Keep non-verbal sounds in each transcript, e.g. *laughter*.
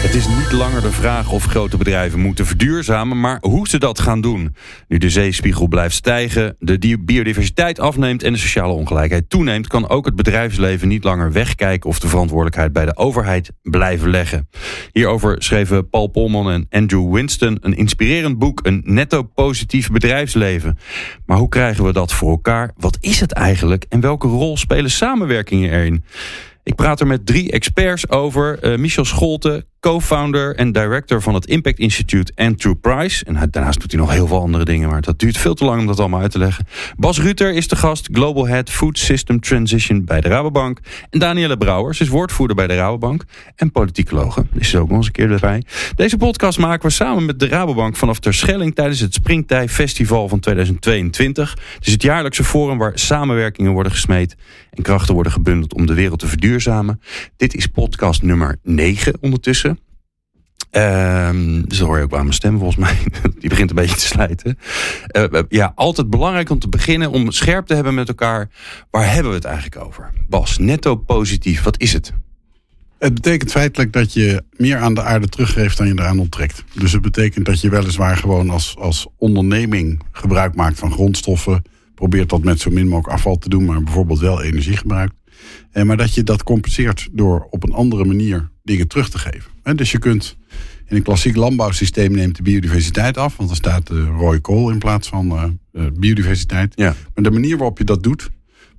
Het is niet langer de vraag of grote bedrijven moeten verduurzamen, maar hoe ze dat gaan doen. Nu de zeespiegel blijft stijgen, de biodiversiteit afneemt en de sociale ongelijkheid toeneemt, kan ook het bedrijfsleven niet langer wegkijken of de verantwoordelijkheid bij de overheid blijven leggen. Hierover schreven Paul Polman en Andrew Winston een inspirerend boek, een netto positief bedrijfsleven. Maar hoe krijgen we dat voor elkaar? Wat is het eigenlijk en welke rol spelen samenwerkingen erin? Ik praat er met drie experts over. Uh, Michel Scholte, co-founder en director van het Impact Institute True Price. En daarnaast doet hij nog heel veel andere dingen, maar dat duurt veel te lang om dat allemaal uit te leggen. Bas Ruter is de gast, Global Head Food System Transition bij de Rabobank. En Danielle Brouwers is woordvoerder bij de Rabobank en politicologe. Is ook nog eens een keer erbij. Deze podcast maken we samen met de Rabobank vanaf Terschelling tijdens het Springtij Festival van 2022. Het is het jaarlijkse forum waar samenwerkingen worden gesmeed en krachten worden gebundeld om de wereld te verduurzamen. Dit is podcast nummer 9 ondertussen. Um, dus dat hoor je ook aan mijn stem volgens mij. *laughs* Die begint een beetje te slijten. Uh, ja, altijd belangrijk om te beginnen, om scherp te hebben met elkaar. Waar hebben we het eigenlijk over? Bas, netto positief, wat is het? Het betekent feitelijk dat je meer aan de aarde teruggeeft dan je eraan onttrekt. Dus het betekent dat je weliswaar gewoon als, als onderneming gebruik maakt van grondstoffen. Probeert dat met zo min mogelijk afval te doen, maar bijvoorbeeld wel energie gebruikt. En maar dat je dat compenseert door op een andere manier dingen terug te geven. Dus je kunt in een klassiek landbouwsysteem neemt de biodiversiteit af, want er staat uh, rode kool in plaats van uh, biodiversiteit. Ja. Maar de manier waarop je dat doet,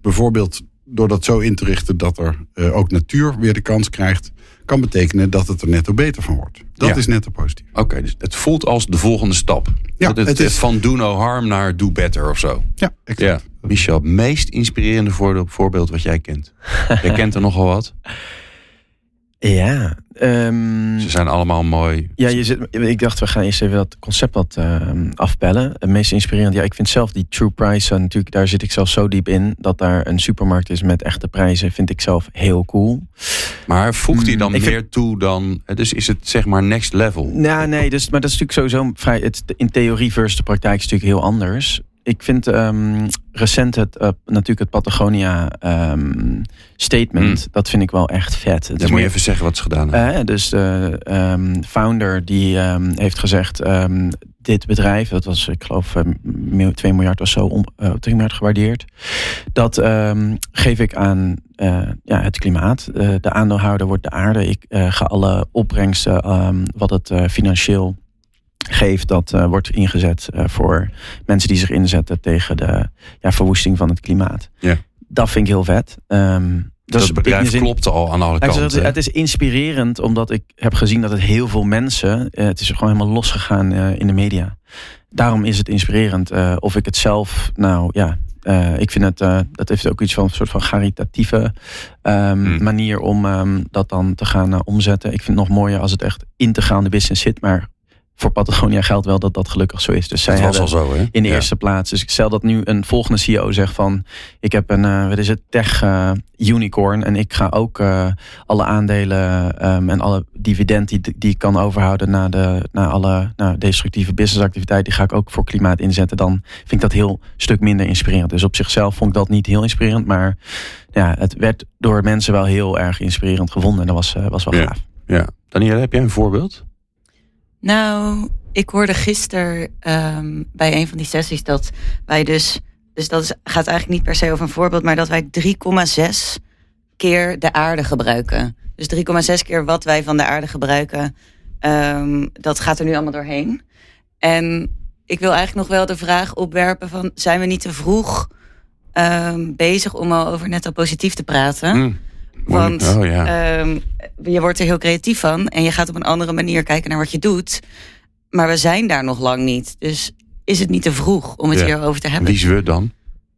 bijvoorbeeld door dat zo in te richten dat er uh, ook natuur weer de kans krijgt, kan betekenen dat het er netto beter van wordt. Dat is netto positief. Oké, dus het voelt als de volgende stap. Ja, het, het is van do no harm naar do better of zo. Ja, exact. Ja. Michel, meest inspirerende voorbeeld wat jij kent. jij kent er nogal wat. Ja. Um, Ze zijn allemaal mooi. Ja, je zit, ik dacht we gaan eerst even dat concept wat uh, afbellen. Het meest inspirerend, ja, ik vind zelf die True Price, uh, natuurlijk, daar zit ik zelf zo diep in. Dat daar een supermarkt is met echte prijzen, vind ik zelf heel cool. Maar voegt hij dan mm, meer toe dan, dus is het zeg maar next level? Ja, nee, dus, maar dat is natuurlijk sowieso vrij, het, in theorie versus de praktijk is natuurlijk heel anders ik vind um, recent het, uh, natuurlijk het Patagonia um, statement, mm. dat vind ik wel echt vet. Het moet je even zeggen wat ze gedaan hebben. Uh, dus de um, founder die heeft gezegd, dit bedrijf, dat was ik geloof 2 miljard of zo, om, uh, 3 miljard gewaardeerd. Dat geef ik aan uh, ja, het klimaat. de aandeelhouder wordt de aarde. Ik ga alle opbrengsten, wat het financieel geeft, dat uh, wordt ingezet uh, voor mensen die zich inzetten tegen de ja, verwoesting van het klimaat. Ja. Dat vind ik heel vet. Um, dus dat bedrijf zin, klopt al aan alle kanten. Het, het, is inspirerend omdat ik heb gezien dat het heel veel mensen, uh, het is gewoon helemaal losgegaan in de media. Daarom is het inspirerend. of ik het zelf, nou ja, uh, ik vind het, uh, dat heeft ook iets van een soort van caritatieve um, manier om um, dat dan te gaan uh, omzetten. Ik vind het nog mooier als het echt integraal de business zit, maar voor Patagonia geldt wel dat dat gelukkig zo is. Dus zij was al zo, hè? in de eerste plaats. Dus ik stel dat nu een volgende CEO zegt van... ik heb een, uh, wat is het, tech uh, unicorn... en ik ga ook uh, alle aandelen um, en alle dividend die, die ik kan overhouden... naar, de, naar alle nou, destructieve businessactiviteit... die ga ik ook voor klimaat inzetten. Dan vind ik dat heel stuk minder inspirerend. Dus op zichzelf vond ik dat niet heel inspirerend... maar ja, het werd door mensen wel heel erg inspirerend gevonden. En dat was, was wel ja. gaaf. Ja. Danielle, heb jij een voorbeeld? Nou, ik hoorde gisteren um, bij een van die sessies dat wij dus. Dus dat is, gaat eigenlijk niet per se over een voorbeeld, maar dat wij 3,6 keer de aarde gebruiken. Dus 3,6 keer wat wij van de aarde gebruiken, um, dat gaat er nu allemaal doorheen. En ik wil eigenlijk nog wel de vraag opwerpen van zijn we niet te vroeg um, bezig om al over netto positief te praten? Mm. Want oh, ja. um, je wordt er heel creatief van en je gaat op een andere manier kijken naar wat je doet. Maar we zijn daar nog lang niet. Dus is het niet te vroeg om het ja. hierover te hebben? Wie is we dan?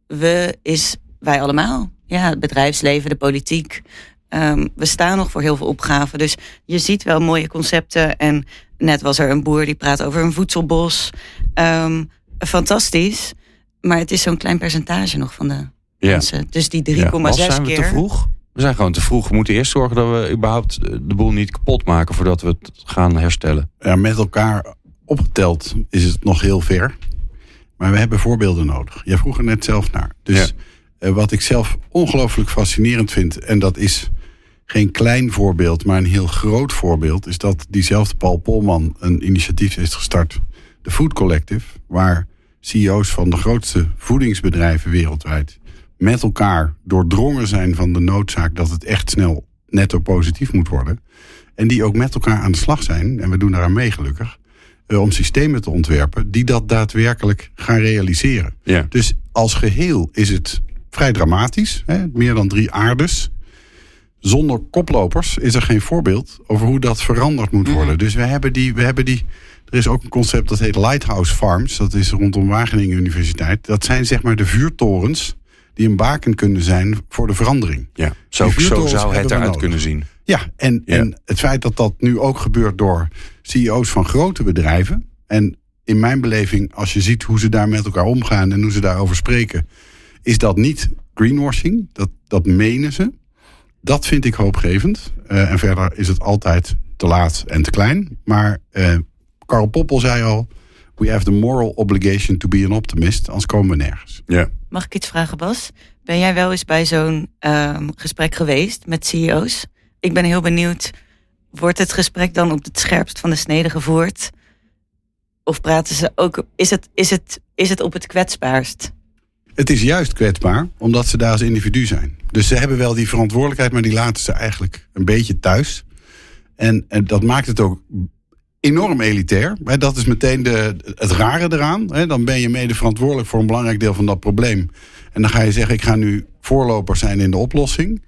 We is wij allemaal. Ja, het bedrijfsleven, de politiek. Um, we staan nog voor heel veel opgaven. Dus je ziet wel mooie concepten. En net was er een boer die praat over een voedselbos. Um, fantastisch. Maar het is zo'n klein percentage nog van de Ja. Onze. Dus die 3,6 Ja. Zijn keer. te vroeg? We zijn gewoon te vroeg. We moeten eerst zorgen dat we überhaupt eh, de boel niet kapot maken voordat we het gaan herstellen. Ja, met elkaar opgeteld is het nog heel ver. Maar we hebben voorbeelden nodig. Jij vroeg er net zelf naar. Dus Ja. eh, wat ik zelf ongelooflijk fascinerend vind... en dat is geen klein voorbeeld, maar een heel groot voorbeeld... is dat diezelfde Paul Polman een initiatief heeft gestart... de Food Collective, waar CEO's van de grootste voedingsbedrijven wereldwijd... met elkaar doordrongen zijn van de noodzaak... dat het echt snel netto positief moet worden... En die ook met elkaar aan de slag zijn, en we doen daaraan mee gelukkig, eh, om systemen te ontwerpen die dat daadwerkelijk gaan realiseren. Ja. Dus als geheel is het vrij dramatisch, hè, meer dan drie aardes. Zonder koplopers is er geen voorbeeld over hoe dat veranderd moet worden. Dus we hebben, die, we hebben die. Er is ook een concept dat heet Lighthouse Farms. Dat is rondom Wageningen Universiteit. Dat zijn zeg maar de vuurtorens die een baken kunnen zijn voor de verandering. Ja. Zo, zo zou het eruit kunnen zien. Ja, en, Ja. en het feit dat dat nu ook gebeurt door CEO's van grote bedrijven. En in mijn beleving, als je ziet hoe ze daar met elkaar omgaan en hoe ze daarover spreken, is dat niet greenwashing. Dat, dat menen ze. Dat vind ik hoopgevend. Eh, en verder is het altijd te laat en te klein. Maar eh Karl Poppel zei al: We have the moral obligation to be an optimist, anders komen we nergens. Ja. Mag ik iets vragen, Bas? Ben jij wel eens bij zo'n ehm, gesprek geweest met CEO's? Ik ben heel benieuwd. Wordt het gesprek dan op het scherpst van de snede gevoerd? Of praten ze ook. Is het, is het, is het op het kwetsbaarst? Het is juist kwetsbaar, omdat ze daar als individu zijn. Dus ze hebben wel die verantwoordelijkheid, maar die laten ze eigenlijk een beetje thuis. En, en dat maakt het ook enorm elitair. Hè, Dat is meteen de, het rare eraan. Hè. Dan ben je mede verantwoordelijk voor een belangrijk deel van dat probleem. En dan ga je zeggen, ik ga nu voorloper zijn in de oplossing.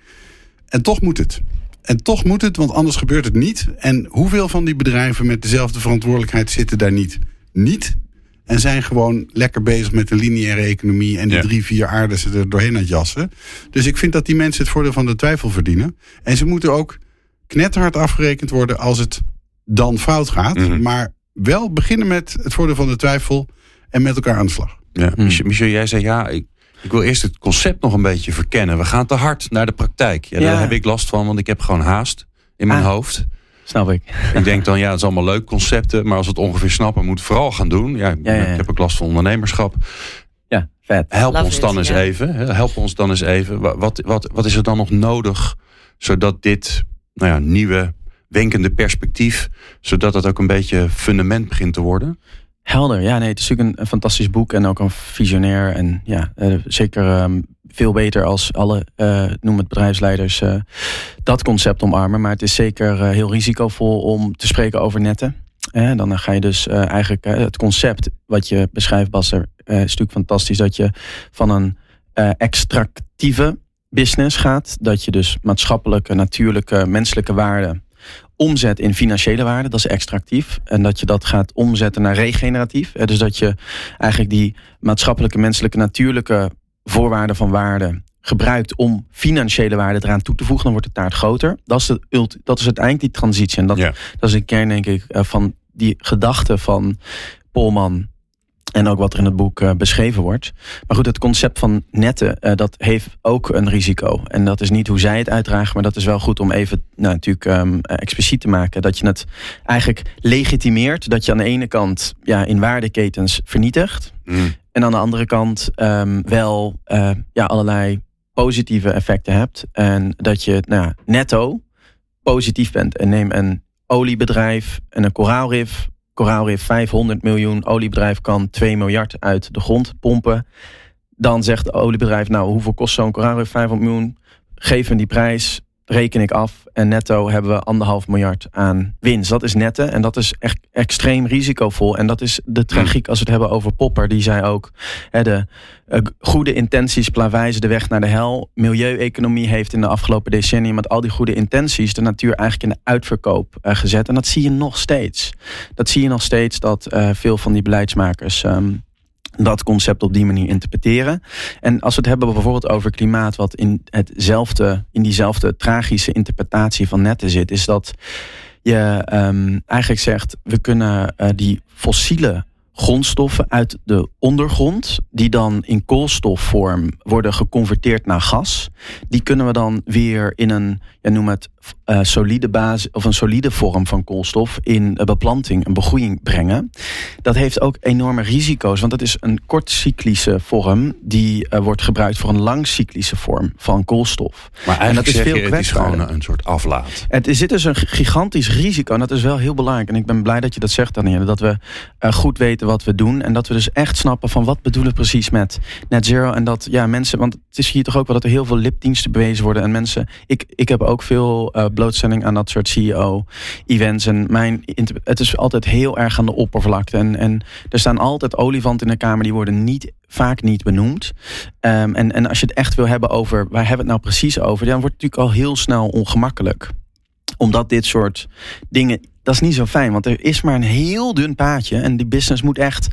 En toch moet het. En toch moet het, want anders gebeurt het niet. En hoeveel van die bedrijven met dezelfde verantwoordelijkheid zitten daar niet? Niet. En zijn gewoon lekker bezig met de lineaire economie en die Ja. drie, vier aarden ze er doorheen aan het jassen. Dus ik vind dat die mensen het voordeel van de twijfel verdienen. En ze moeten ook knetterhard afgerekend worden als het dan fout gaat. Mhm. Maar wel beginnen met het voordeel van de twijfel en met elkaar aan de slag. Ja. Hmm. Michel, Michel, jij zei ja, ik, ik wil eerst het concept nog een beetje verkennen. We gaan te hard naar de praktijk. Ja, daar heb ik last van, want ik heb gewoon haast in mijn Ah. hoofd. Snap ik. Ik denk dan, ja, het is allemaal leuk concepten, maar als we het ongeveer snappen, moet het vooral gaan doen. Ja, Ja, ja, ja. ik heb ook last van ondernemerschap. Ja, vet. Help Love ons it, dan eens even. hè, Help ons dan eens even. Wa- Wat, wat, wat is er dan nog nodig, zodat dit nou ja, nieuwe wenkende perspectief, zodat het ook een beetje fundament begint te worden? Helder, ja, nee, het is natuurlijk een, fantastisch boek en ook een visionair. En ja, eh, zeker ehm, veel beter als alle, eh, noem het bedrijfsleiders, eh, dat concept omarmen. Maar het is zeker heel risicovol om te spreken over netten. Eh, dan ga je dus eigenlijk het concept wat je beschrijft, Bas, er, eh, is natuurlijk fantastisch dat je van een extractieve business gaat. Dat je dus maatschappelijke, natuurlijke, menselijke waarden omzet in financiële waarden, dat is extractief. En dat je dat gaat omzetten naar regeneratief. Dus dat je eigenlijk die maatschappelijke, menselijke, natuurlijke voorwaarden van waarde gebruikt om financiële waarden eraan toe te voegen, dan wordt de taart groter. Dat is, ult- dat is uiteindelijk die transitie. En dat, Ja. dat is de kern, denk ik, eh, van die gedachte van Polman. En ook wat er in het boek eh, beschreven wordt. Maar goed, het concept van netten, eh, dat heeft ook een risico. En dat is niet hoe zij het uitdragen, maar dat is wel goed om even nou, natuurlijk ehm, eh, expliciet te maken. Dat je het eigenlijk legitimeert. Dat je aan de ene kant ja, in waardeketens vernietigt. Mm. En aan de andere kant ehm, wel ja, allerlei positieve effecten hebt. En dat je nou, netto positief bent. En neem een oliebedrijf en een koraalrif. Koraalrif 500 miljoen, oliebedrijf kan 2 miljard uit de grond pompen. Dan zegt het oliebedrijf, nou hoeveel kost zo'n koraalrif 500 miljoen? Geef me die prijs, reken ik af. En netto hebben we anderhalf miljard aan winst. Dat is nette en dat is echt extreem risicovol. En dat is de tragiek als we het hebben over Popper. Die zei ook, hè, de eh, goede intenties plawijzen de weg naar de hel. Milieueconomie heeft in de afgelopen decennia met al die goede intenties de natuur eigenlijk in de uitverkoop eh, gezet. En dat zie je nog steeds. Dat zie je nog steeds dat eh, veel van die beleidsmakers ehm, dat concept op die manier interpreteren. En als we het hebben bijvoorbeeld over klimaat, wat in, hetzelfde, in diezelfde tragische interpretatie van netten zit, is dat je ehm, eigenlijk zegt, we kunnen eh, die fossiele grondstoffen uit de ondergrond, die dan in koolstofvorm worden geconverteerd naar gas. Die kunnen we dan weer in een, ja, noem het, uh, solide basis of een solide vorm van koolstof in beplanting, een begroeiing brengen. Dat heeft ook enorme risico's, want dat is een kortcyclische vorm die uh, wordt gebruikt voor een langcyclische vorm van koolstof. Maar eigenlijk en dat is veel je, het is gewoon een soort aflaat. Het zit dus een gigantisch risico en dat is wel heel belangrijk. En ik ben blij dat je dat zegt, Danielle, dat we uh, goed weten wat we doen en dat we dus echt snappen van wat bedoelen we precies met net zero en dat ja mensen, want het is hier toch ook wel dat er heel veel lipdiensten bewezen worden en mensen, ik, ik heb ook veel uh, blootstelling aan dat soort CEO-events. En mijn, het is altijd heel erg aan de oppervlakte. En, en er staan altijd olifanten in de kamer, die worden niet, vaak niet benoemd. Um, en, en als je het echt wil hebben over waar hebben we het nou precies over, dan wordt het natuurlijk al heel snel ongemakkelijk omdat dit soort dingen dat is niet zo fijn, want er is maar een heel dun paadje. En die business moet echt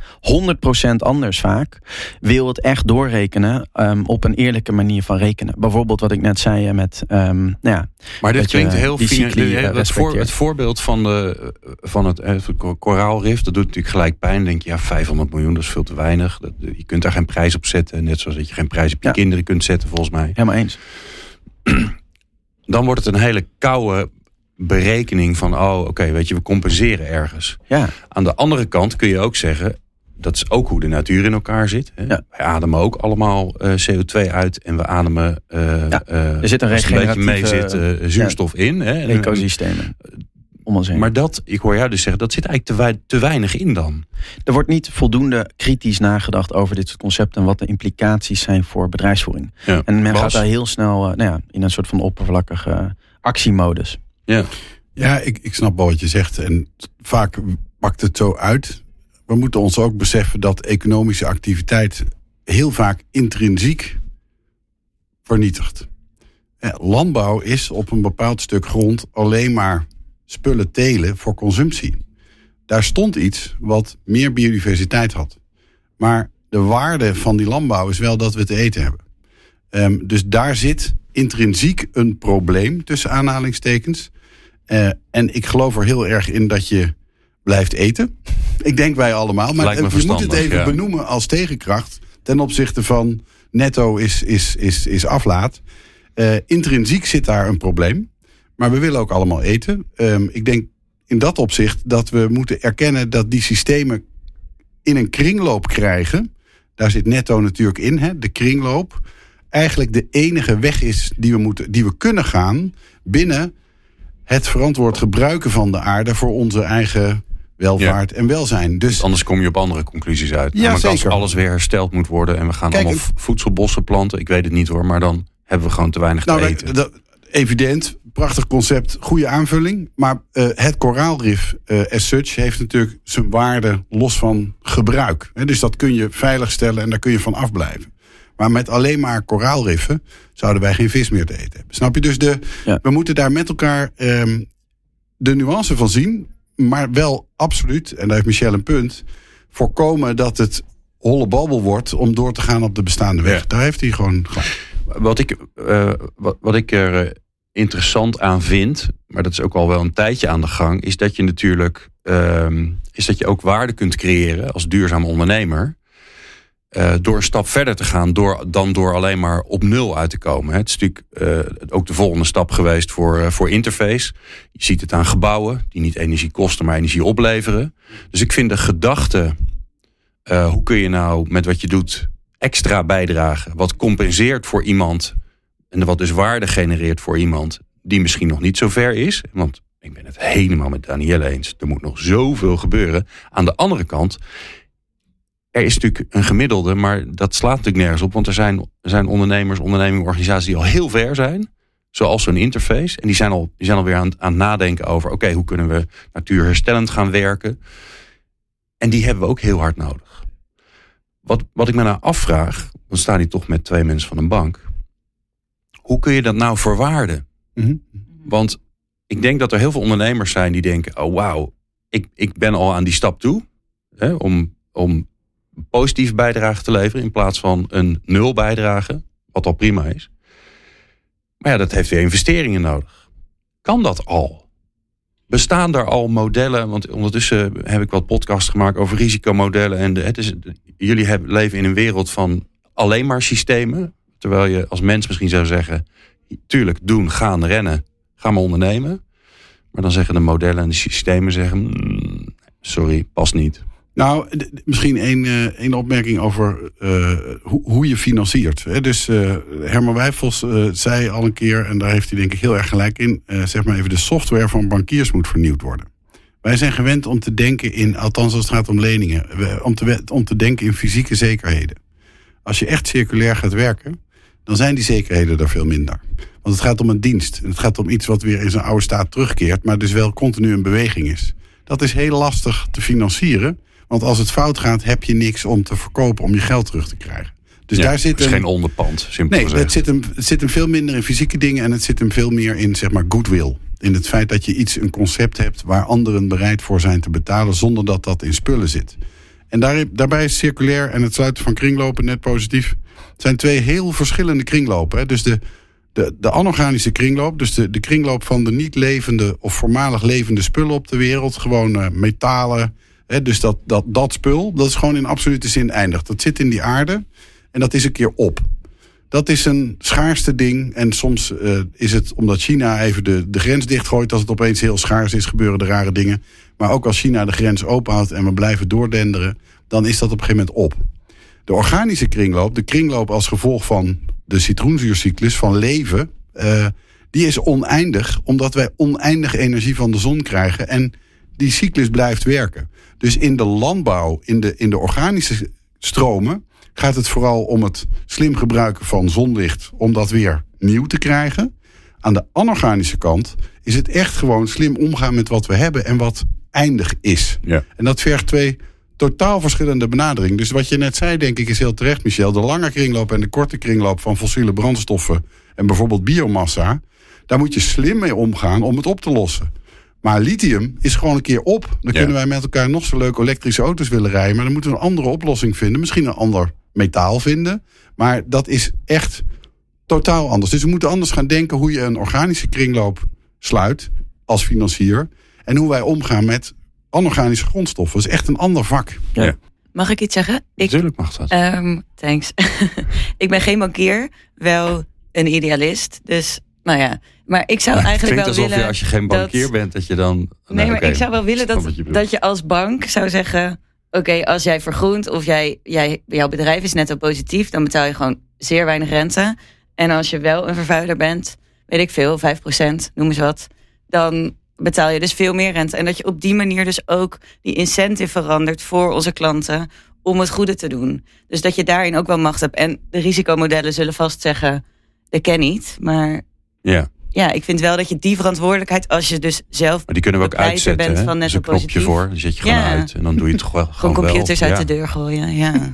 100% anders vaak. Wil het echt doorrekenen um, op een eerlijke manier van rekenen. Bijvoorbeeld wat ik net zei eh, met. Um, nou ja, maar dit klinkt heel. Het, voor, het voorbeeld van, de, van het, het koraalrif, dat doet natuurlijk gelijk pijn. denk je, ja, 500 miljoen, dat is veel te weinig. Dat, je kunt daar geen prijs op zetten. Net zoals dat je geen prijs op je kinderen kunt zetten, volgens mij. Helemaal eens. Dan wordt het een hele koude berekening van, oh oké, weet je, we compenseren ergens. Ja. Aan de andere kant kun je ook zeggen, dat is ook hoe de natuur in elkaar zit. Hè? Ja. Wij ademen ook allemaal uh, eh, CO2 uit en we ademen uh, ja, er zit een, een beetje mee zit uh, zuurstof in. Hè? Ecosystemen. Om ons heen. Maar dat, ik hoor jou dus zeggen, dat zit eigenlijk te, te weinig in dan. Er wordt niet voldoende kritisch nagedacht over dit soort concepten en wat de implicaties zijn voor bedrijfsvoering. En men gaat daar heel snel nou ja, in een soort van oppervlakkige actiemodus. Ja, ja ik, ik snap wel wat je zegt. En vaak pakt het zo uit. We moeten ons ook beseffen dat economische activiteit heel vaak intrinsiek vernietigt. Landbouw is op een bepaald stuk grond alleen maar spullen telen voor consumptie. Daar stond iets wat meer biodiversiteit had. Maar de waarde van die landbouw is wel dat we te eten hebben. Um, dus daar zit intrinsiek een probleem tussen aanhalingstekens. Uh, en ik geloof er heel erg in dat je blijft eten. *laughs* ik denk wij allemaal. Maar je moet het even benoemen als tegenkracht ten opzichte van netto is, is, is, is aflaat. Uh, intrinsiek zit daar een probleem. Maar we willen ook allemaal eten. Um, ik denk in dat opzicht dat we moeten erkennen dat die systemen in een kringloop krijgen. Daar zit netto natuurlijk in, hè, de kringloop eigenlijk de enige weg is die we, moeten, die we kunnen gaan binnen het verantwoord gebruiken van de aarde voor onze eigen welvaart en welzijn. Dus, Anders kom je op andere conclusies uit. Ja, zeker. Als alles weer hersteld moet worden en we gaan allemaal voedselbossen planten, ik weet het niet hoor, maar dan hebben we gewoon te weinig nou, te eten. Dat, evident, prachtig concept, goede aanvulling. Maar uh, het koraalrif uh, as such heeft natuurlijk zijn waarde los van gebruik. dus dat kun je veilig stellen en daar kun je van afblijven. Maar met alleen maar koraalriffen zouden wij geen vis meer te eten hebben. Snap je? Dus de, we moeten daar met elkaar um, de nuance van zien. Maar wel absoluut, en daar heeft Michel een punt, voorkomen dat het holle babbel wordt om door te gaan op de bestaande weg. Daar heeft hij gewoon. Wat ik, uh, wat, wat, ik er uh, interessant aan vind, maar dat is ook al wel een tijdje aan de gang, is dat je natuurlijk uh, is dat je ook waarde kunt creëren als duurzaam ondernemer. Uh, door een stap verder te gaan door, dan door alleen maar op nul uit te komen. Het is natuurlijk uh, ook de volgende stap geweest voor, uh, voor interface. Je ziet het aan gebouwen die niet energie kosten, maar energie opleveren. Dus ik vind de gedachte, hoe kun je nou met wat je doet extra bijdragen, wat compenseert voor iemand en wat dus waarde genereert voor iemand die misschien nog niet zo ver is. Want ik ben het helemaal met Danielle eens. Er moet nog zoveel gebeuren. Aan de andere kant er is natuurlijk een gemiddelde, maar dat slaat natuurlijk nergens op. Want er zijn, er zijn ondernemers, ondernemingorganisaties die al heel ver zijn. Zoals zo'n interface. En die zijn, al, die zijn alweer aan, aan het nadenken over... oké, hoe kunnen we natuurherstellend gaan werken? En die hebben we ook heel hard nodig. Wat, wat ik me nou afvraag... dan staan die toch met twee mensen van een bank. Hoe kun je dat nou verwaarden? Mm Want ik denk dat er heel veel ondernemers zijn die denken... oh wauw, ik, ik ben al aan die stap toe... Hè, om, om positieve bijdrage te leveren in plaats van een nul bijdrage, wat al prima is. Maar ja, dat heeft weer investeringen nodig. Kan dat al? bestaan er al modellen? Want ondertussen heb ik wat podcasts gemaakt over risicomodellen. En de, het is, jullie hebben, leven in een wereld van alleen maar systemen. Terwijl je als mens misschien zou zeggen: tuurlijk, doen, gaan, rennen, ga maar ondernemen. Maar dan zeggen de modellen en de systemen zeggen: "Mm, sorry, past niet. Nou, misschien één, eh, één opmerking over eh, hoe, hoe je financiert. Hè. Dus eh, Herman Wijfels zei al een keer, en daar heeft hij denk ik heel erg gelijk in, zeg maar even, de software van bankiers moet vernieuwd worden. Wij zijn gewend om te denken in, althans als het gaat om leningen, om te, om te denken in fysieke zekerheden. Als je echt circulair gaat werken, dan zijn die zekerheden er veel minder. Want het gaat om een dienst. Het gaat om iets wat weer in zijn oude staat terugkeert, maar dus wel continu in beweging is. Dat is heel lastig te financieren. Want als het fout gaat, heb je niks om te verkopen om je geld terug te krijgen. Dus Ja, daar het zit is een, geen onderpand, simpel Nee, het zit, hem, het zit hem veel minder in fysieke dingen en het zit hem veel meer in zeg maar goodwill. In het feit dat je iets, een concept hebt waar anderen bereid voor zijn te betalen zonder dat dat in spullen zit. En daar, daarbij is circulair en het sluiten van kringlopen net positief. Het zijn twee heel verschillende kringlopen. Hè. Dus de, de, de anorganische kringloop, dus de, de kringloop van de niet levende of voormalig levende spullen op de wereld. Gewoon metalen. Dus dat, dat, dat spul, dat is gewoon in absolute zin eindig. Dat zit in die aarde en dat is een keer op. Dat is een schaarste ding. En soms eh, is het omdat China even de, de grens dichtgooit. Als het opeens heel schaars is, gebeuren er rare dingen. Maar ook als China de grens openhoudt en we blijven doordenderen, dan is dat op een gegeven moment op. De organische kringloop, de kringloop als gevolg van de citroenzuurcyclus van leven, eh, die is oneindig, omdat wij oneindige energie van de zon krijgen. En die cyclus blijft werken. Dus in de landbouw, in de, in de organische stromen, gaat het vooral om het slim gebruiken van zonlicht om dat weer nieuw te krijgen. Aan de anorganische kant is het echt gewoon slim omgaan met wat we hebben en wat eindig is. Ja. En dat vergt twee totaal verschillende benaderingen. Dus wat je net zei, denk ik, is heel terecht, Michel. De lange kringloop en de korte kringloop van fossiele brandstoffen en bijvoorbeeld biomassa. Daar moet je slim mee omgaan om het op te lossen. Maar lithium is gewoon een keer op. Dan Ja. kunnen wij met elkaar nog zo leuk elektrische auto's willen rijden. Maar dan moeten we een andere oplossing vinden. Misschien een ander metaal vinden. Maar dat is echt totaal anders. Dus we moeten anders gaan denken hoe je een organische kringloop sluit als financier. En hoe wij omgaan met anorganische grondstoffen. Dat is echt een ander vak. Mag ik iets zeggen? Ik, Natuurlijk mag dat. Ehm, thanks. *laughs* ik ben geen bankier, wel een idealist. Dus, nou ja. Maar ik zou het eigenlijk klinkt wel alsof willen... je als je geen bankier dat- bent, dat je dan... Nee, Nou, maar ik zou wel willen dat, je dat je als bank zou zeggen... Oké, als jij vergroent of jij, jij, jouw bedrijf is netto positief... dan betaal je gewoon zeer weinig rente. En als je wel een vervuiler bent, weet ik veel, 5%, noem eens wat... dan betaal je dus veel meer rente. En dat je op die manier dus ook die incentive verandert voor onze klanten... om het goede te doen. Dus dat je daarin ook wel macht hebt. En de risicomodellen zullen vast zeggen, dat ken niet. Maar Ja, ja, ik vind wel dat je die verantwoordelijkheid... als je dus zelf maar die kunnen we ook uitzetten. bent hè? van Er is netto een knopje positief. voor, die zet je gewoon Ja. uit. En dan doe je het Gewoon *laughs* gewoon computers wel. uit ja. de deur gooien, ja.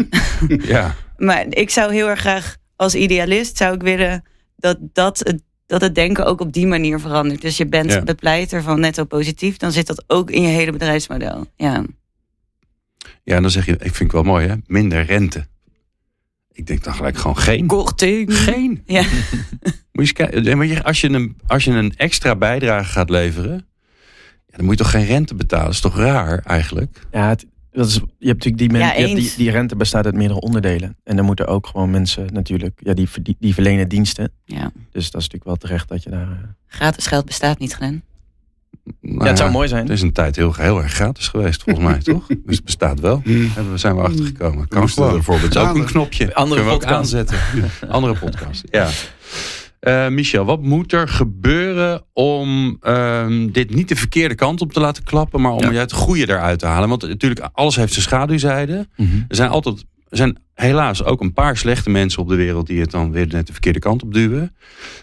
*laughs* Ja, maar ik zou heel erg graag als idealist zou ik willen dat, dat, het, dat het denken ook op die manier verandert. Dus je bent Ja. bepleiter van netto positief, dan zit dat ook in je hele bedrijfsmodel. Ja, ja, en dan zeg je, ik vind het wel mooi hè, minder rente. Ik denk dan gelijk gewoon geen. korting. Geen. *laughs* Ja. Moet je eens kijken, maar je- als je, een, als je een extra bijdrage gaat leveren, ja, dan moet je toch geen rente betalen? Dat is toch raar eigenlijk? Ja, het, dat is, je hebt natuurlijk die, men, Ja, je hebt die, die rente bestaat uit meerdere onderdelen. En dan moeten ook gewoon mensen natuurlijk, ja, die, verdie- die verlenen diensten. ja, Dus dat is natuurlijk wel terecht dat je daar. eh, gratis geld bestaat niet, Glenn. Nou ja, het zou mooi zijn. Het is een tijd heel, heel erg gratis geweest, volgens mij, *laughs* toch? Dus het bestaat wel. Hebben we zijn we achtergekomen. Kan moesten gewoon. ervoor Het is ook een knopje. Andere Kunnen we podcast. aanzetten. *laughs* Andere podcast. Ja. Eh, Michel, wat moet er gebeuren om ehm, dit niet de verkeerde kant op te laten klappen, maar om Ja. je het goede eruit te halen? Want natuurlijk, alles heeft zijn schaduwzijde. Mhm. Er zijn altijd, er zijn helaas ook een paar slechte mensen op de wereld die het dan weer net de verkeerde kant op duwen.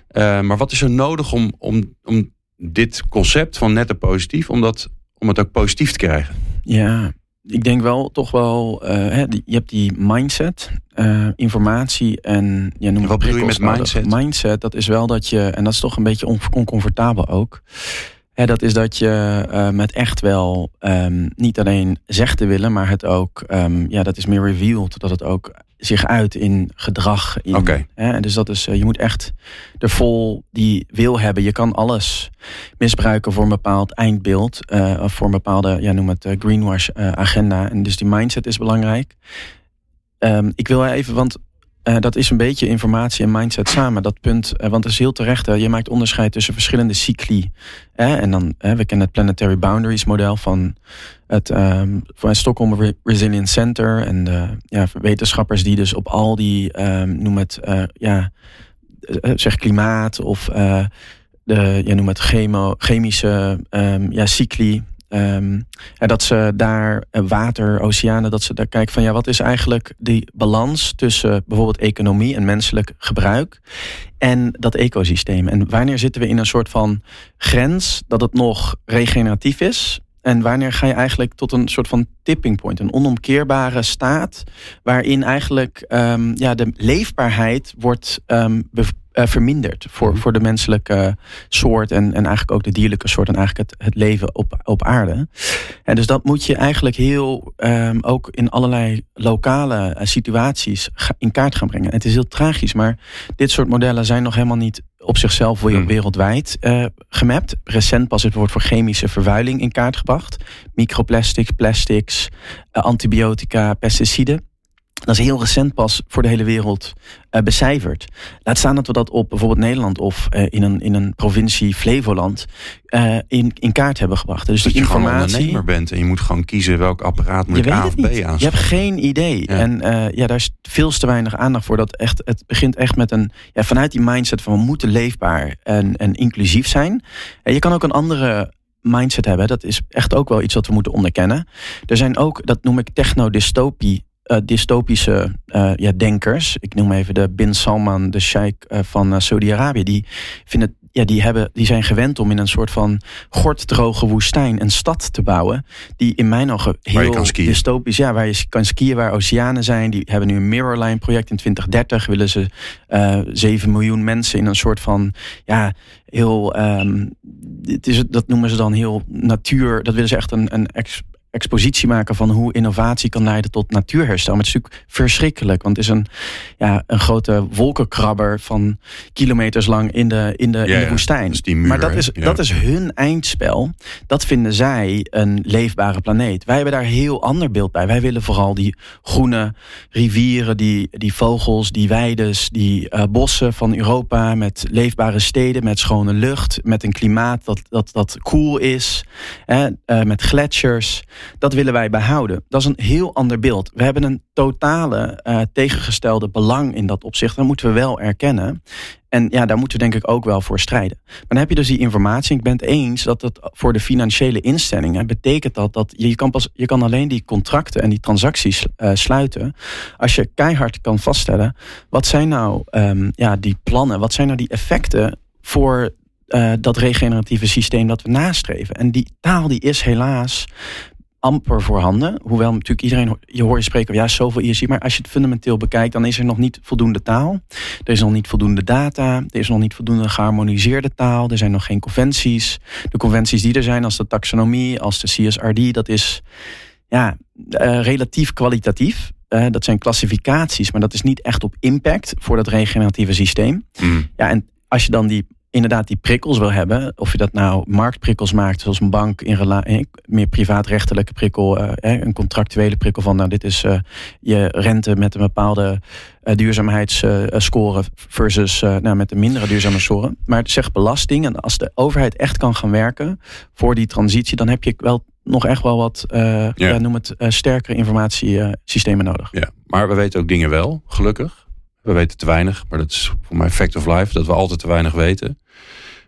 Eh, maar wat is er nodig om, om, om dit concept van netto positief, om, dat, om het ook positief te krijgen? Ja, ik denk wel toch wel. hè, die- je hebt die mindset, eh, informatie en. Ja, noem het Wat bedoel je met mindset? mindset, dat is wel dat je. En dat is toch een beetje on- oncomfortabel ook. Hè, dat is dat je eh, met echt wel ehm, niet alleen zegt te willen, maar het ook. ehm, ja, dat is meer revealed. Dat het ook zich uit in gedrag. In, hè, dus dat is, eh, je moet echt er vol die wil hebben. Je kan alles misbruiken voor een bepaald eindbeeld. eh, of voor een bepaalde, ja, noem het eh, greenwash agenda. En dus die mindset is belangrijk. Ehm, ik wil even, want dat is een beetje informatie en mindset samen. Dat punt, want dat is heel terecht. je maakt onderscheid tussen verschillende cycli. Hè, en dan, we kennen het Planetary Boundaries model van het, ehm, van Stockholm Re- Resilience Center. En de ja, wetenschappers die dus op al die, ehm, noem het, eh, ja, eh, zeg klimaat of eh, de, ja, noem het chemische ehm, ja, cycli. en dat ze daar eh, water, oceanen, dat ze daar kijken van ja, wat is eigenlijk die balans tussen bijvoorbeeld economie en menselijk gebruik en dat ecosysteem. En wanneer zitten we in een soort van grens dat het nog regeneratief is? En wanneer ga je eigenlijk tot een soort van tipping point, een onomkeerbare staat, waarin eigenlijk ehm, ja, de leefbaarheid wordt ehm, eh, verminderd voor, voor de menselijke soort en, en eigenlijk ook de dierlijke soort en eigenlijk het, het leven op, op aarde. En dus dat moet je eigenlijk heel ehm, ook in allerlei lokale eh, situaties in kaart gaan brengen. En het is heel tragisch, maar dit soort modellen zijn nog helemaal niet op zichzelf Hmm. wereldwijd eh, gemapt. Recent pas is bijvoorbeeld voor chemische vervuiling in kaart gebracht. Microplastics, plastics, antibiotica, pesticiden. Dat is heel recent pas voor de hele wereld eh, becijferd. Laat staan dat we dat op bijvoorbeeld Nederland of eh, in, een, in een provincie Flevoland eh, in, in kaart hebben gebracht. Dus dat die je gewoon informatie. ondernemer bent en je moet gewoon kiezen welk apparaat moet Je A of het B aan. Je hebt geen idee. Ja. En ja, daar is veel te weinig aandacht voor. Dat echt, het begint echt met een. Ja, vanuit die mindset van we moeten leefbaar en, en inclusief zijn. En je kan ook een andere mindset hebben. Dat is echt ook wel iets wat we moeten onderkennen. Er zijn ook, dat noem ik technodystopie. Eh dystopische eh, ja, denkers. Ik noem even de Bin Salman, de sheikh eh, van Saudi-Arabië. Die, vinden, ja, die, hebben, die zijn gewend om in een soort van gorddroge woestijn een stad te bouwen. Die in mijn ogen Waar je heel dystopisch, ja, waar je kan skiën, waar oceanen zijn. Die hebben nu een Mirrorline project in 2030. Willen ze eh 7 miljoen mensen in een soort van, ja, heel, ehm, het is, dat noemen ze dan heel natuur. Dat willen ze echt een, een ex- expositie maken van hoe innovatie kan leiden tot natuurherstel. Maar het is natuurlijk verschrikkelijk, want het is een, ja, een grote wolkenkrabber van kilometers lang in de, in de, in de woestijn. Dus muur, maar dat is, dat is hun eindspel. Dat vinden zij een leefbare planeet. Wij hebben daar een heel ander beeld bij. Wij willen vooral die groene rivieren, die, die vogels, die weides, die eh, bossen van Europa met leefbare steden, met schone lucht, met een klimaat dat, dat, dat cool is, hè, eh, met gletsjers. Dat willen wij behouden. Dat is een heel ander beeld. We hebben een totale eh, tegengestelde belang in dat opzicht. Dat moeten we wel erkennen. En ja, daar moeten we denk ik ook wel voor strijden. Maar dan heb je dus die informatie. Ik ben het eens dat het voor de financiële instellingen betekent dat dat je kan, pas, je kan alleen die contracten en die transacties eh, sluiten als je keihard kan vaststellen wat zijn nou ehm, ja, die plannen, wat zijn nou die effecten voor eh, dat regeneratieve systeem dat we nastreven. En die taal die is helaas amper voorhanden. Hoewel natuurlijk iedereen, je hoort je spreken ja, zoveel ESG. Maar als je het fundamenteel bekijkt, dan is er nog niet voldoende taal. Er is nog niet voldoende data. Er is nog niet voldoende geharmoniseerde taal. Er zijn nog geen conventies. De conventies die er zijn, als de taxonomie, als de CSRD, dat is ja, eh, relatief kwalitatief. Eh, dat zijn klassificaties, maar dat is niet echt op impact voor dat regeneratieve systeem. Mm. Ja, en als je dan die inderdaad die prikkels wil hebben, of je dat nou marktprikkels maakt, zoals een bank in eh, meer privaatrechtelijke prikkel, eh, een contractuele prikkel van, nou, dit is eh, je rente met een bepaalde duurzaamheidsscore versus nou, met een mindere duurzame score. Maar het zegt belasting, en als de overheid echt kan gaan werken voor die transitie, dan heb je wel nog echt wel wat, eh, ja. noem het, sterkere informatiesystemen nodig. Ja, maar we weten ook dingen wel, gelukkig. We weten te weinig, maar dat is voor mij fact of life, dat we altijd te weinig weten.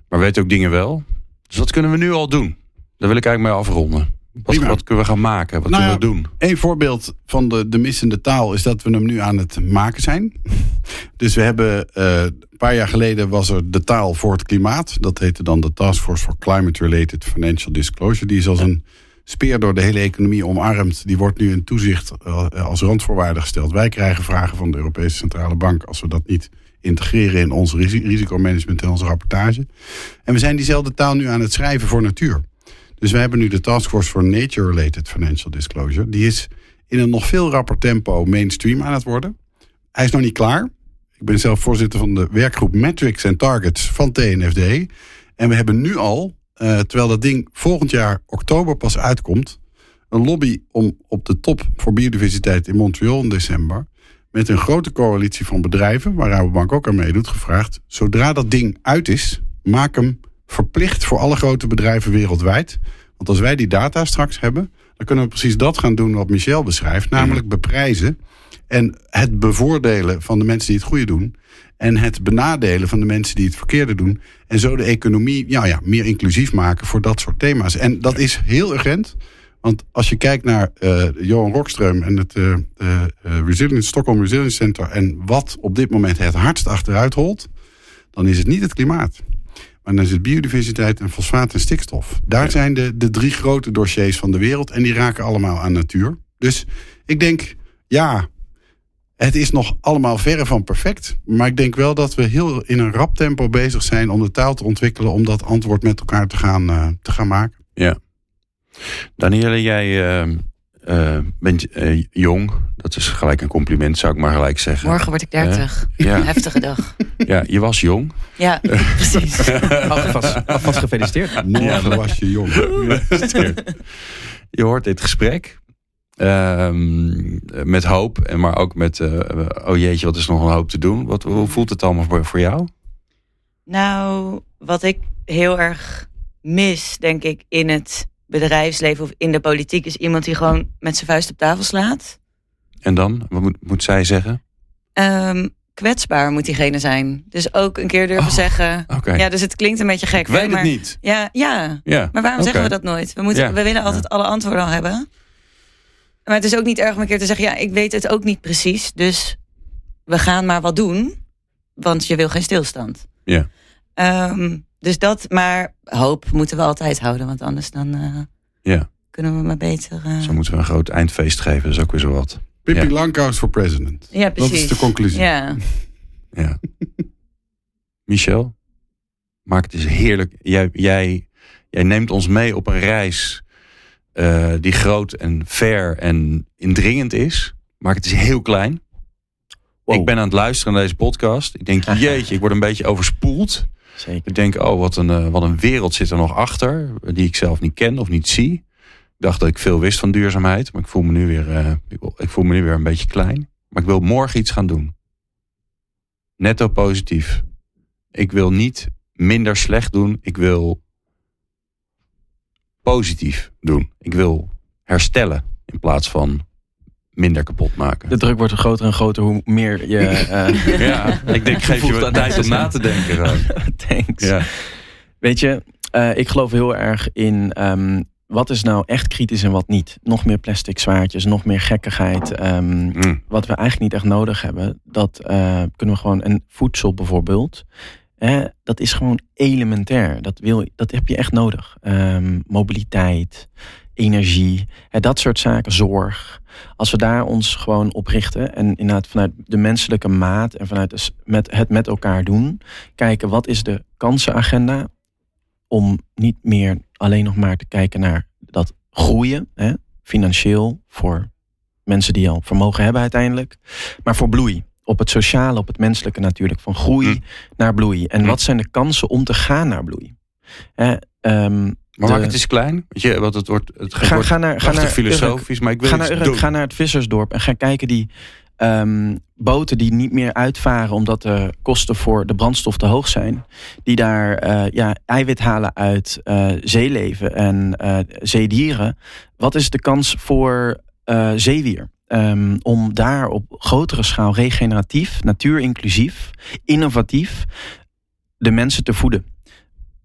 Maar we weten ook dingen wel. Dus wat kunnen we nu al doen? Daar wil ik eigenlijk mee afronden. Wat, wat kunnen we gaan maken? Wat Nou kunnen we doen? Een voorbeeld van de, de missende taal is dat we hem nu aan het maken zijn. Dus we hebben eh, een paar jaar geleden was er de taal voor het klimaat. Dat heette dan de Task Force for Climate Related Financial Disclosure. Die is als een speer door de hele economie omarmd. Die wordt nu in toezicht eh, als randvoorwaarde gesteld. Wij krijgen vragen van de Europese Centrale Bank als we dat niet integreren in ons risi- risicomanagement en onze rapportage. En we zijn diezelfde taal nu aan het schrijven voor natuur. Dus we hebben nu de Task Force for Nature Related Financial Disclosure. Die is in een nog veel rapper tempo mainstream aan het worden. hij is nog niet klaar. Ik ben zelf voorzitter van de werkgroep Metrics en Targets van TNFD. En we hebben nu al, uh, terwijl dat ding volgend jaar oktober pas uitkomt, een lobby om op de top voor biodiversiteit in Montreal in december. Met een grote coalitie van bedrijven, waar Rabobank ook aan meedoet, gevraagd: zodra dat ding uit is, maak hem verplicht voor alle grote bedrijven wereldwijd. Want als wij die data straks hebben, dan kunnen we precies dat gaan doen wat Michel beschrijft, namelijk beprijzen en het bevoordelen van de mensen die het goede doen. En het benadelen van de mensen die het verkeerde doen. En zo de economie ja, ja, meer inclusief maken voor dat soort thema's. En dat is heel urgent. Want als je kijkt naar uh, Johan Rockström en het uh, uh, Resilience, Stockholm Resilience Center... en wat op dit moment het hardst achteruit holt... dan is het niet het klimaat. Maar dan is het biodiversiteit en fosfaat en stikstof. Daar zijn de, de drie grote dossiers van de wereld... en die raken allemaal aan natuur. Dus ik denk, ja, het is nog allemaal verre van perfect. Maar ik denk wel dat we heel in een rap tempo bezig zijn... om de taal te ontwikkelen om dat antwoord met elkaar te gaan, te gaan maken. Ja. Danielle, jij uh, bent uh, jong. Dat is gelijk een compliment, zou ik maar gelijk zeggen. Morgen word ik 30. ja. *laughs* Heftige dag. Ja, je was jong. Ja, *laughs* precies. *laughs* alvast, alvast gefeliciteerd. Morgen was je jong. je hoort dit gesprek. Um, met hoop, en maar ook met, uh, oh jeetje, wat is nog een hoop te doen. Wat, hoe voelt het allemaal voor, voor jou? Nou, wat ik heel erg mis, denk ik, in het bedrijfsleven of in de politiek is iemand die gewoon met zijn vuist op tafel slaat. En dan? Wat moet, moet zij zeggen? Um, kwetsbaar moet diegene zijn. Dus ook een keer durven oh, zeggen. Okay. Ja, dus het klinkt een beetje gek. Ik weet hè, maar, het niet. Ja, ja. ja. Maar waarom okay. zeggen we dat nooit? We, moeten, Ja. we willen altijd Ja. alle antwoorden al hebben. Maar het is ook niet erg om een keer te zeggen... ja, ik weet het ook niet precies. Dus we gaan maar wat doen. Want je wil geen stilstand. Ja. Ehm, dus dat, maar hoop moeten we altijd houden. Want anders dan eh, Ja, kunnen we maar beter... eh, zo moeten we een groot eindfeest geven. Dat is ook weer zo wat. Pippi Ja. Langkous voor president. ja, precies. Dat is de conclusie. Ja. Ja. Michel, maak het eens heerlijk. Jij, jij, jij neemt ons mee op een reis eh, die groot en ver en indringend is. Maak het eens heel klein. Wow. Ik ben aan het luisteren naar deze podcast. Ik denk, *laughs* jeetje, ik word een beetje overspoeld. Zeker. Ik denk, oh, wat een, eh, wat een wereld zit er nog achter. Die ik zelf niet ken of niet zie. Ik dacht dat ik veel wist van duurzaamheid. Maar ik voel me nu weer, eh, ik voel me nu weer een beetje klein. Maar ik wil morgen iets gaan doen. Netto positief. Ik wil niet minder slecht doen. Ik wil positief doen. Ik wil herstellen in plaats van minder kapot maken. De druk wordt groter en groter hoe meer je... eh, *laughs* Ja, ik denk, geef je wat tijd om na te denken. *laughs* Thanks. Ja. Weet je, eh, ik geloof heel erg in ehm, wat is nou echt kritisch en wat niet. Nog meer plastic zwaartjes, nog meer gekkigheid. ehm, Mm. wat we eigenlijk niet echt nodig hebben, dat eh, kunnen we gewoon. En voedsel bijvoorbeeld, hè, dat is gewoon elementair. Dat, wil, dat heb je echt nodig. Ehm, mobiliteit, energie, hè, dat soort zaken, zorg. Als we daar ons gewoon op richten en inderdaad vanuit de menselijke maat en vanuit met het met elkaar doen, kijken wat is de kansenagenda om niet meer alleen nog maar te kijken naar dat groeien, hè, financieel voor mensen die al vermogen hebben uiteindelijk, maar voor bloei. Op het sociale, op het menselijke natuurlijk. Van groei Hm. naar bloei. En Hm. wat zijn de kansen om te gaan naar bloei? Hè, ehm, Maar de- het eens klein. Weet je, want het wordt, het Ga, wordt ga naar, ga prachtig naar filosofisch, maar ik wil Ga naar, Urk, ga naar het vissersdorp en ga kijken die ehm, boten die niet meer uitvaren omdat de kosten voor de brandstof te hoog zijn. Die daar eh, ja, eiwit halen uit eh, zeeleven en eh, zeedieren. Wat is de kans voor eh, zeewier? Ehm, om daar op grotere schaal regeneratief, natuurinclusief, innovatief de mensen te voeden.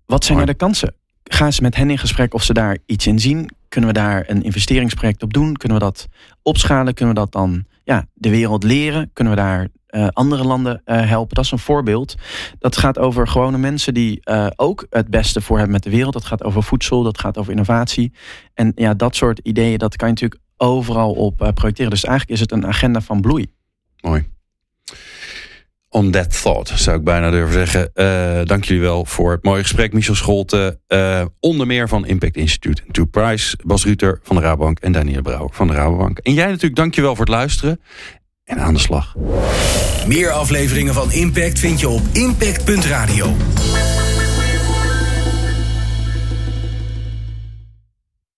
Wat zijn er de kansen? Ga eens met hen in gesprek of ze daar iets in zien. Kunnen we daar een investeringsproject op doen? Kunnen we dat opschalen? Kunnen we dat dan ja, de wereld leren? Kunnen we daar eh, andere landen eh, helpen? Dat is een voorbeeld. Dat gaat over gewone mensen die ook het beste voor hebben met de wereld. Dat gaat over voedsel, dat gaat over innovatie. En ja, dat soort ideeën, dat kan je natuurlijk overal op eh, projecteren. Dus eigenlijk is het een agenda van bloei. Mooi. On that thought, zou ik bijna durven zeggen. Eh, dank jullie wel voor het mooie gesprek. Michel Scholte, eh, onder meer van Impact Institute en Two Price. Bas Ruter van de Rabobank en Daniel Brouwer van de Rabobank. En jij natuurlijk, dank je wel voor het luisteren. en aan de slag. Meer afleveringen van Impact vind je op impact.radio.